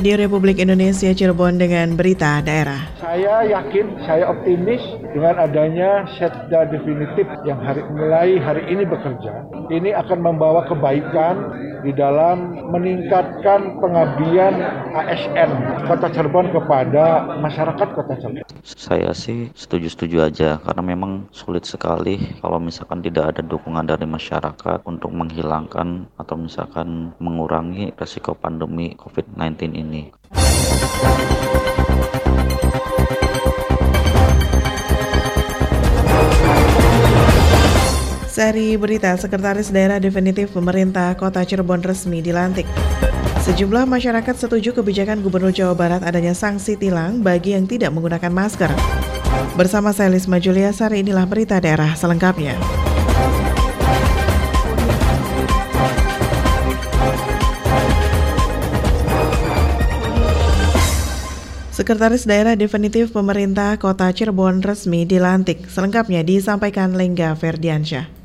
Radio Republik Indonesia Cirebon dengan berita daerah. Saya yakin, saya optimis dengan adanya setda definitif yang hari mulai hari ini bekerja, ini akan membawa kebaikan di dalam meningkatkan pengabdian ASN Kota Cirebon kepada masyarakat Kota Cirebon. Saya sih setuju-setuju aja karena memang sulit sekali kalau misalkan tidak ada dukungan dari masyarakat untuk menghilangkan atau misalkan mengurangi resiko pandemi COVID-19 ini. Seri berita Sekretaris Daerah Definitif Pemerintah Kota Cirebon resmi dilantik. Sejumlah masyarakat setuju kebijakan Gubernur Jawa Barat adanya sanksi tilang bagi yang tidak menggunakan masker. Bersama saya Lisma Julia Sari inilah berita daerah selengkapnya. Sekretaris Daerah Definitif Pemerintah Kota Cirebon resmi dilantik. Selengkapnya disampaikan Lengga Ferdiansyah.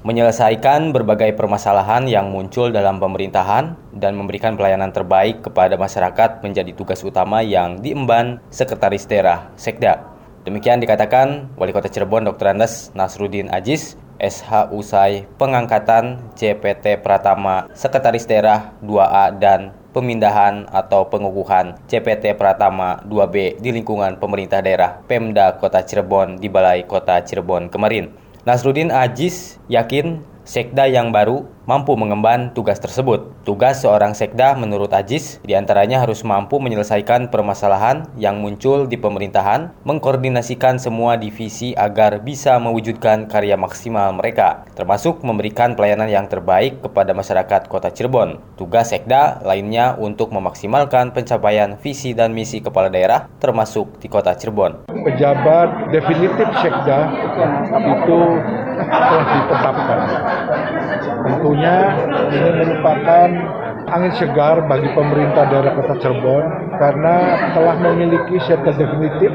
Menyelesaikan berbagai permasalahan yang muncul dalam pemerintahan dan memberikan pelayanan terbaik kepada masyarakat menjadi tugas utama yang diemban Sekretaris Daerah Sekda. Demikian dikatakan Wali Kota Cirebon Dr. Andes Nasruddin Ajis SH usai pengangkatan CPT Pratama Sekretaris Daerah 2A dan pemindahan atau pengukuhan CPT Pratama 2B di lingkungan pemerintah daerah Pemda Kota Cirebon di Balai Kota Cirebon kemarin. Nasruddin Ajis yakin Sekda yang baru mampu mengemban tugas tersebut. Tugas seorang sekda menurut Ajis di antaranya harus mampu menyelesaikan permasalahan yang muncul di pemerintahan, mengkoordinasikan semua divisi agar bisa mewujudkan karya maksimal mereka, termasuk memberikan pelayanan yang terbaik kepada masyarakat kota Cirebon. Tugas sekda lainnya untuk memaksimalkan pencapaian visi dan misi kepala daerah termasuk di kota Cirebon. Pejabat definitif sekda itu telah ditetapkan. Tentunya ini merupakan angin segar bagi pemerintah daerah Kota Cirebon karena telah memiliki serta definitif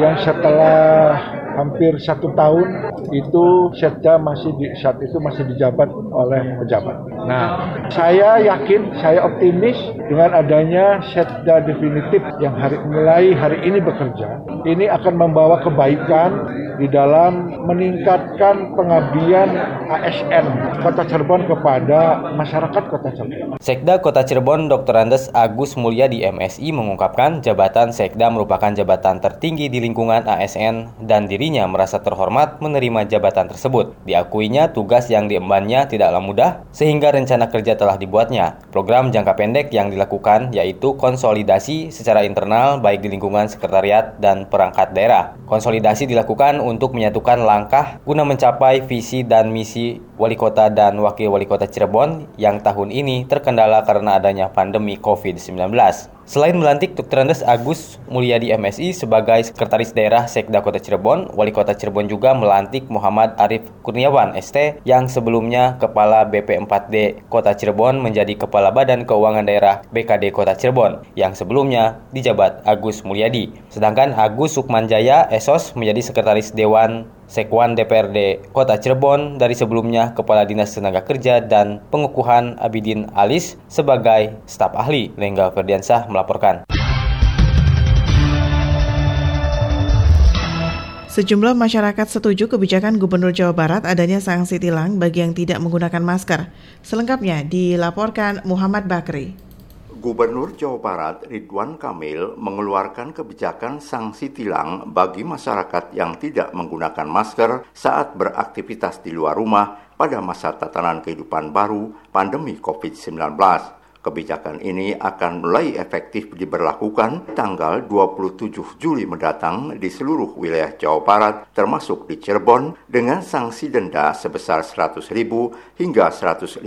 yang setelah hampir satu tahun itu setda masih di, saat itu masih dijabat oleh pejabat. Nah, saya yakin, saya optimis dengan adanya setda definitif yang hari mulai hari ini bekerja, ini akan membawa kebaikan di dalam meningkatkan pengabdian ASN Kota Cirebon kepada masyarakat Kota Cirebon. Sekda Kota Cirebon Dr. Andes Agus Mulya di MSI mengungkapkan jabatan Sekda merupakan jabatan tertinggi di lingkungan ASN dan dirinya merasa terhormat menerima jabatan tersebut. Diakuinya tugas yang diembannya tidaklah mudah sehingga rencana kerja telah dibuatnya. Program jangka pendek yang dilakukan yaitu konsolidasi secara internal baik di lingkungan sekretariat dan perangkat daerah. Konsolidasi dilakukan untuk menyatukan langkah guna mencapai visi dan misi wali kota dan wakil wali kota Cirebon yang tahun ini terkendala karena adanya pandemi COVID-19. Selain melantik Dr. Andes Agus Mulyadi MSI sebagai Sekretaris Daerah Sekda Kota Cirebon, Wali Kota Cirebon juga melantik Muhammad Arif Kurniawan ST yang sebelumnya Kepala BP4D Kota Cirebon menjadi Kepala Badan Keuangan Daerah BKD Kota Cirebon yang sebelumnya dijabat Agus Mulyadi. Sedangkan Agus Sukmanjaya Esos menjadi Sekretaris Dewan Sekwan DPRD Kota Cirebon dari sebelumnya Kepala Dinas Tenaga Kerja dan Pengukuhan Abidin Alis sebagai staf ahli. Lengga Ferdiansah melaporkan. Sejumlah masyarakat setuju kebijakan Gubernur Jawa Barat adanya sanksi tilang bagi yang tidak menggunakan masker. Selengkapnya dilaporkan Muhammad Bakri. Gubernur Jawa Barat Ridwan Kamil mengeluarkan kebijakan sanksi tilang bagi masyarakat yang tidak menggunakan masker saat beraktivitas di luar rumah pada masa tatanan kehidupan baru pandemi COVID-19. Kebijakan ini akan mulai efektif diberlakukan tanggal 27 Juli mendatang di seluruh wilayah Jawa Barat termasuk di Cirebon dengan sanksi denda sebesar 100.000 hingga 150.000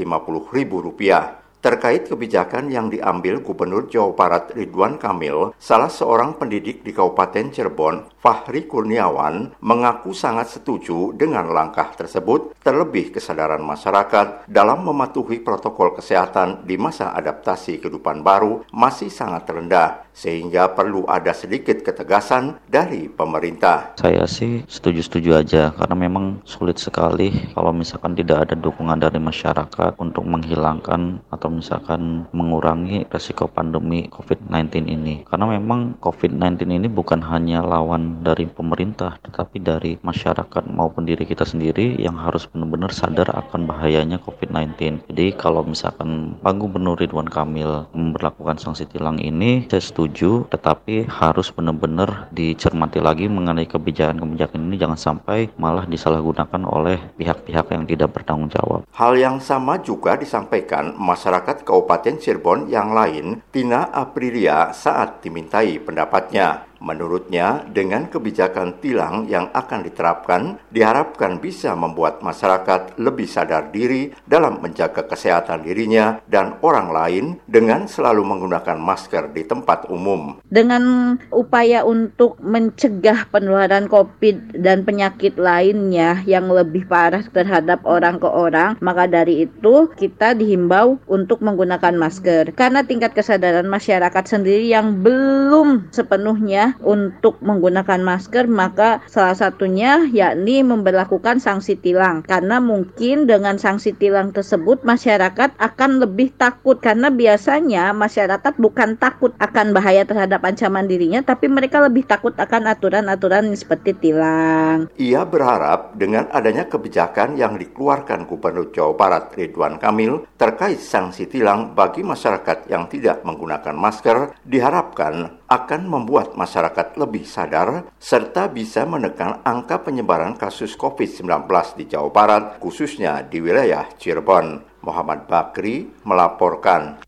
rupiah. Terkait kebijakan yang diambil Gubernur Jawa Barat Ridwan Kamil, salah seorang pendidik di Kabupaten Cirebon, Fahri Kurniawan, mengaku sangat setuju dengan langkah tersebut, terlebih kesadaran masyarakat dalam mematuhi protokol kesehatan di masa adaptasi kehidupan baru masih sangat rendah, sehingga perlu ada sedikit ketegasan dari pemerintah. Saya sih setuju-setuju aja, karena memang sulit sekali kalau misalkan tidak ada dukungan dari masyarakat untuk menghilangkan atau misalkan mengurangi resiko pandemi COVID-19 ini. Karena memang COVID-19 ini bukan hanya lawan dari pemerintah, tetapi dari masyarakat maupun diri kita sendiri yang harus benar-benar sadar akan bahayanya COVID-19. Jadi kalau misalkan Pak Gubernur Ridwan Kamil memperlakukan sanksi tilang ini, saya setuju, tetapi harus benar-benar dicermati lagi mengenai kebijakan-kebijakan ini jangan sampai malah disalahgunakan oleh pihak-pihak yang tidak bertanggung jawab. Hal yang sama juga disampaikan masyarakat Kabupaten Cirebon yang lain, Tina Aprilia saat dimintai pendapatnya. Menurutnya, dengan kebijakan tilang yang akan diterapkan, diharapkan bisa membuat masyarakat lebih sadar diri dalam menjaga kesehatan dirinya dan orang lain dengan selalu menggunakan masker di tempat umum. Dengan upaya untuk mencegah penularan COVID dan penyakit lainnya yang lebih parah terhadap orang ke orang, maka dari itu kita dihimbau untuk menggunakan masker. Karena tingkat kesadaran masyarakat sendiri yang belum sepenuhnya untuk menggunakan masker maka salah satunya yakni memperlakukan sanksi tilang karena mungkin dengan sanksi tilang tersebut masyarakat akan lebih takut karena biasanya masyarakat bukan takut akan bahaya terhadap ancaman dirinya tapi mereka lebih takut akan aturan-aturan seperti tilang. Ia berharap dengan adanya kebijakan yang dikeluarkan Gubernur Jawa Barat Ridwan Kamil terkait sanksi tilang bagi masyarakat yang tidak menggunakan masker diharapkan akan membuat masyarakat lebih sadar serta bisa menekan angka penyebaran kasus COVID-19 di Jawa Barat, khususnya di wilayah Cirebon. Muhammad Bakri melaporkan.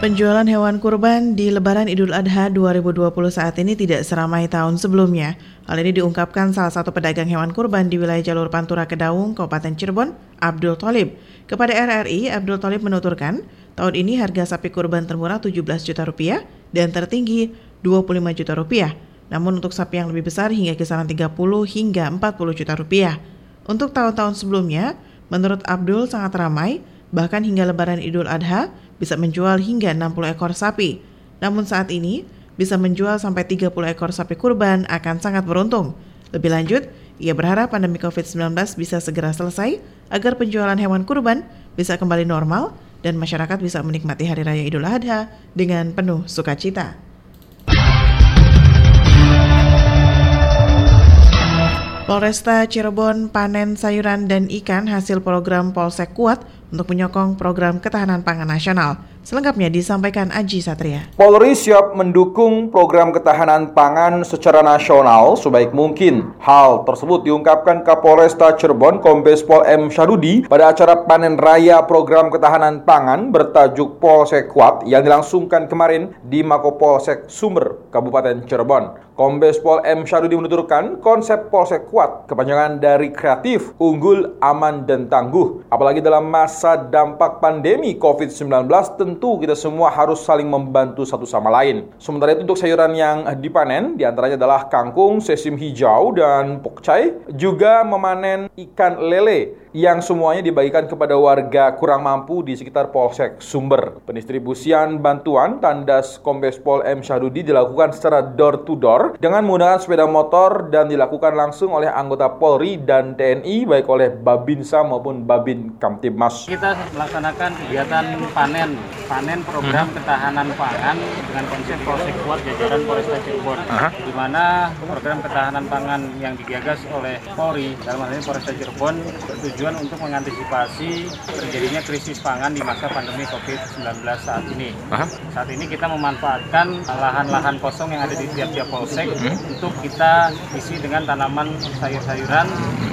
Penjualan hewan kurban di Lebaran Idul Adha 2020 saat ini tidak seramai tahun sebelumnya. Hal ini diungkapkan salah satu pedagang hewan kurban di wilayah jalur Pantura Kedaung, Kabupaten Cirebon, Abdul Tolib. Kepada RRI, Abdul Tolib menuturkan, tahun ini harga sapi kurban termurah 17 juta rupiah dan tertinggi 25 juta rupiah. Namun untuk sapi yang lebih besar hingga kisaran 30 hingga 40 juta rupiah. Untuk tahun-tahun sebelumnya, menurut Abdul sangat ramai, bahkan hingga lebaran Idul Adha bisa menjual hingga 60 ekor sapi. Namun saat ini, bisa menjual sampai 30 ekor sapi kurban akan sangat beruntung. Lebih lanjut, ia berharap pandemi COVID-19 bisa segera selesai agar penjualan hewan kurban bisa kembali normal dan masyarakat bisa menikmati Hari Raya Idul Adha dengan penuh sukacita. Polresta Cirebon panen sayuran dan ikan hasil program Polsek Kuat untuk menyokong program ketahanan pangan nasional. Selengkapnya disampaikan Aji Satria. Polri siap mendukung program ketahanan pangan secara nasional sebaik mungkin. Hal tersebut diungkapkan Kapolresta Cirebon Kombes Pol M. Syarudi pada acara panen raya program ketahanan pangan bertajuk Polsek Kuat yang dilangsungkan kemarin di Mako Polsek Sumber, Kabupaten Cirebon. Kombes Pol M. Syarudi menuturkan konsep Polsek Kuat kepanjangan dari kreatif, unggul, aman, dan tangguh. Apalagi dalam masa dampak pandemi COVID-19 tentu kita semua harus saling membantu satu sama lain. Sementara itu untuk sayuran yang dipanen di antaranya adalah kangkung, sesim hijau, dan pokcai. Juga memanen ikan lele yang semuanya dibagikan kepada warga kurang mampu di sekitar Polsek Sumber. Pendistribusian bantuan tandas Kombes Pol M. Syahududi dilakukan secara door to door dengan menggunakan sepeda motor dan dilakukan langsung oleh anggota Polri dan TNI baik oleh Babinsa maupun Babin Kamtibmas. Kita melaksanakan kegiatan panen, panen program hmm. ketahanan pangan dengan konsep Polsek Kuat jajaran Polresta Cirebon, di mana program ketahanan pangan yang digagas oleh Polri dalam hal ini Polresta Cirebon bertujuan bertujuan untuk mengantisipasi terjadinya krisis pangan di masa pandemi COVID-19 saat ini. Aha. Saat ini kita memanfaatkan lahan-lahan kosong yang ada di tiap-tiap polsek hmm. untuk kita isi dengan tanaman sayur-sayuran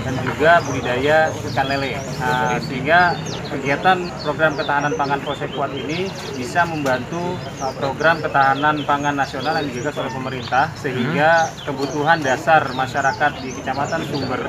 dan juga budidaya ikan lele. Nah, sehingga kegiatan program ketahanan pangan Polsek Kuat ini bisa membantu uh, program ketahanan pangan nasional yang digagas oleh pemerintah sehingga hmm. kebutuhan dasar masyarakat di Kecamatan Sumber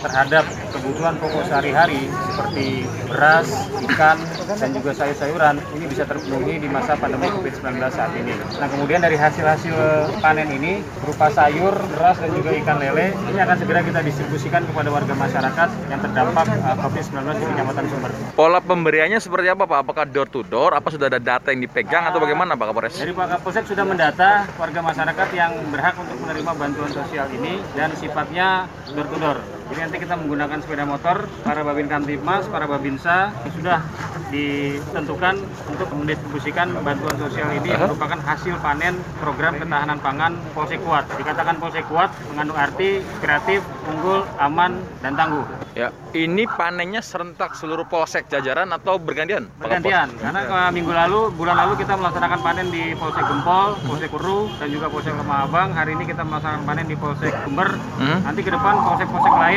terhadap kebutuhan pokok sehari-hari seperti beras, ikan, dan juga sayur-sayuran ini bisa terpenuhi di masa pandemi COVID-19 saat ini. Nah kemudian dari hasil-hasil panen ini berupa sayur, beras, dan juga ikan lele ini akan segera kita distribusikan kepada warga masyarakat yang terdampak uh, COVID-19 di Kecamatan Sumber. Pola pemberiannya seperti apa Pak? Apakah door to door? Apa sudah ada data yang dipegang uh, atau bagaimana Pak Kapolres? Dari Pak Kapolsek sudah mendata warga masyarakat yang berhak untuk menerima bantuan sosial ini dan sifatnya door to door. Jadi nanti kita menggunakan sepeda motor, para Babin Kamtipmas, para Babinsa sudah ditentukan untuk mendistribusikan bantuan sosial ini merupakan hasil panen program ketahanan pangan Polsek Kuat. Dikatakan Polsek Kuat mengandung arti kreatif, unggul, aman, dan tangguh. Ya, ini panennya serentak seluruh polsek jajaran atau bergantian? Bergantian, karena uh, minggu lalu, bulan lalu kita melaksanakan panen di Polsek Gempol, Polsek Kuru, dan juga Polsek Lemah Abang. Hari ini kita melaksanakan panen di Polsek Jember. Hmm? Nanti ke depan polsek-polsek lain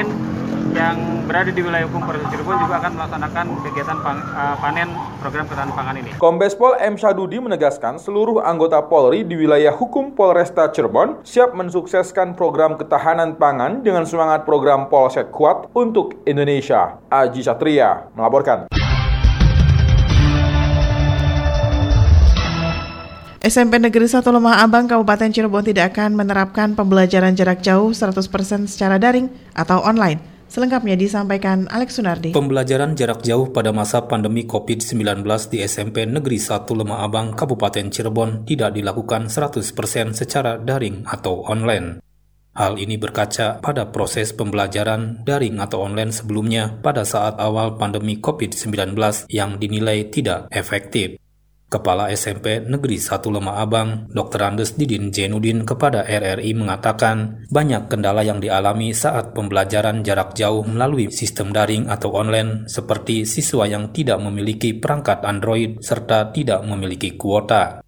yang berada di wilayah hukum Polres Cirebon juga akan melaksanakan kegiatan uh, panen program ketahanan pangan ini. Kombes Pol M. Syadudi menegaskan seluruh anggota Polri di wilayah hukum Polresta Cirebon siap mensukseskan program ketahanan pangan dengan semangat program Polsek Kuat untuk Indonesia. Aji Satria melaporkan. SMP Negeri 1 Lemah Abang Kabupaten Cirebon tidak akan menerapkan pembelajaran jarak jauh 100% secara daring atau online. Selengkapnya disampaikan Alex Sunardi. Pembelajaran jarak jauh pada masa pandemi COVID-19 di SMP Negeri 1 Lemah Abang, Kabupaten Cirebon tidak dilakukan 100% secara daring atau online. Hal ini berkaca pada proses pembelajaran daring atau online sebelumnya pada saat awal pandemi COVID-19 yang dinilai tidak efektif. Kepala SMP Negeri 1 Lemah Abang, Dr. Andes Didin Jenudin kepada RRI mengatakan banyak kendala yang dialami saat pembelajaran jarak jauh melalui sistem daring atau online seperti siswa yang tidak memiliki perangkat Android serta tidak memiliki kuota.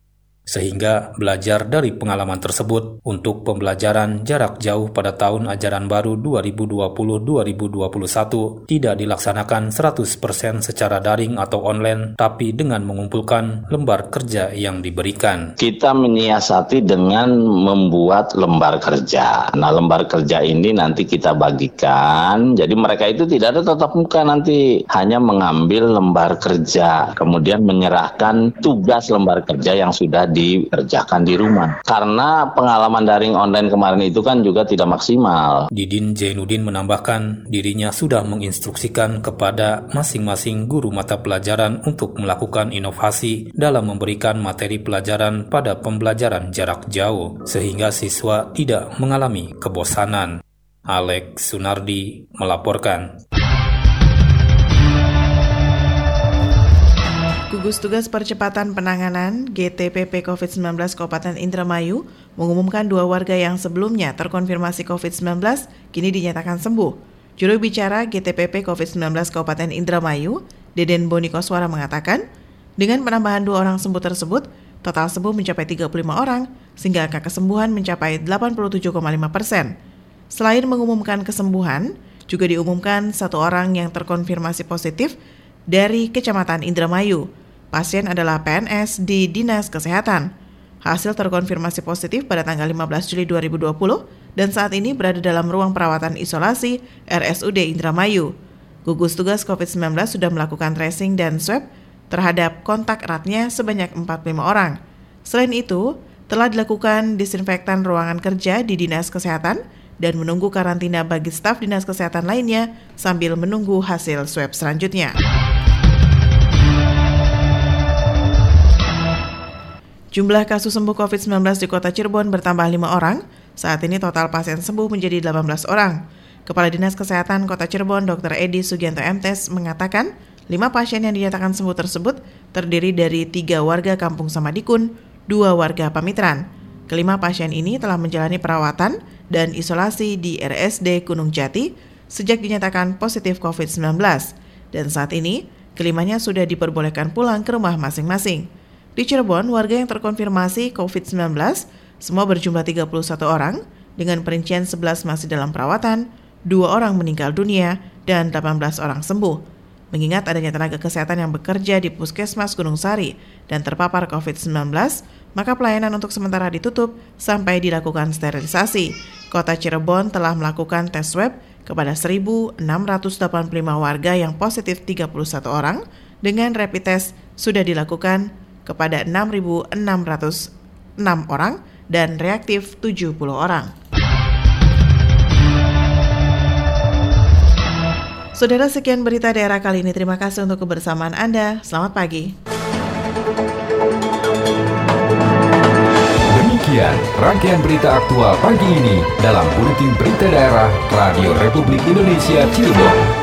Sehingga belajar dari pengalaman tersebut untuk pembelajaran jarak jauh pada tahun ajaran baru 2020-2021 tidak dilaksanakan 100% secara daring atau online tapi dengan mengumpulkan lembar kerja yang diberikan. Kita menyiasati dengan membuat lembar kerja. Nah, lembar kerja ini nanti kita bagikan. Jadi mereka itu tidak ada tatap muka nanti, hanya mengambil lembar kerja, kemudian menyerahkan tugas lembar kerja yang sudah dikerjakan di rumah. Karena pengalaman daring online kemarin itu kan juga tidak maksimal. Didin Jainuddin menambahkan dirinya sudah menginstruksikan kepada masing-masing guru mata pelajaran untuk melakukan inovasi dalam memberikan materi pelajaran pada pembelajaran jarak jauh sehingga siswa tidak mengalami kebosanan. Alex Sunardi melaporkan. Gugus Tugas Percepatan Penanganan GTPP COVID-19 Kabupaten Indramayu mengumumkan dua warga yang sebelumnya terkonfirmasi COVID-19 kini dinyatakan sembuh. Juru bicara GTPP COVID-19 Kabupaten Indramayu, Deden Boni Koswara mengatakan, dengan penambahan dua orang sembuh tersebut, total sembuh mencapai 35 orang, sehingga angka kesembuhan mencapai 87,5 persen. Selain mengumumkan kesembuhan, juga diumumkan satu orang yang terkonfirmasi positif dari Kecamatan Indramayu. Pasien adalah PNS di Dinas Kesehatan. Hasil terkonfirmasi positif pada tanggal 15 Juli 2020 dan saat ini berada dalam ruang perawatan isolasi RSUD Indramayu. Gugus tugas COVID-19 sudah melakukan tracing dan swab terhadap kontak eratnya sebanyak 45 orang. Selain itu, telah dilakukan disinfektan ruangan kerja di Dinas Kesehatan dan menunggu karantina bagi staf Dinas Kesehatan lainnya sambil menunggu hasil swab selanjutnya. Jumlah kasus sembuh COVID-19 di kota Cirebon bertambah 5 orang. Saat ini total pasien sembuh menjadi 18 orang. Kepala Dinas Kesehatan Kota Cirebon Dr. Edi Sugianto MTes mengatakan, 5 pasien yang dinyatakan sembuh tersebut terdiri dari 3 warga Kampung Samadikun, 2 warga Pamitran. Kelima pasien ini telah menjalani perawatan dan isolasi di RSD Gunung Jati sejak dinyatakan positif COVID-19. Dan saat ini, kelimanya sudah diperbolehkan pulang ke rumah masing-masing. Di Cirebon, warga yang terkonfirmasi COVID-19 semua berjumlah 31 orang dengan perincian 11 masih dalam perawatan, 2 orang meninggal dunia, dan 18 orang sembuh. Mengingat adanya tenaga kesehatan yang bekerja di Puskesmas Gunung Sari dan terpapar COVID-19, maka pelayanan untuk sementara ditutup sampai dilakukan sterilisasi. Kota Cirebon telah melakukan tes swab kepada 1.685 warga yang positif 31 orang dengan rapid test sudah dilakukan kepada 6.606 orang dan reaktif 70 orang. Saudara sekian berita daerah kali ini. Terima kasih untuk kebersamaan Anda. Selamat pagi. Demikian rangkaian berita aktual pagi ini dalam Buletin Berita Daerah Radio Republik Indonesia Cirebon.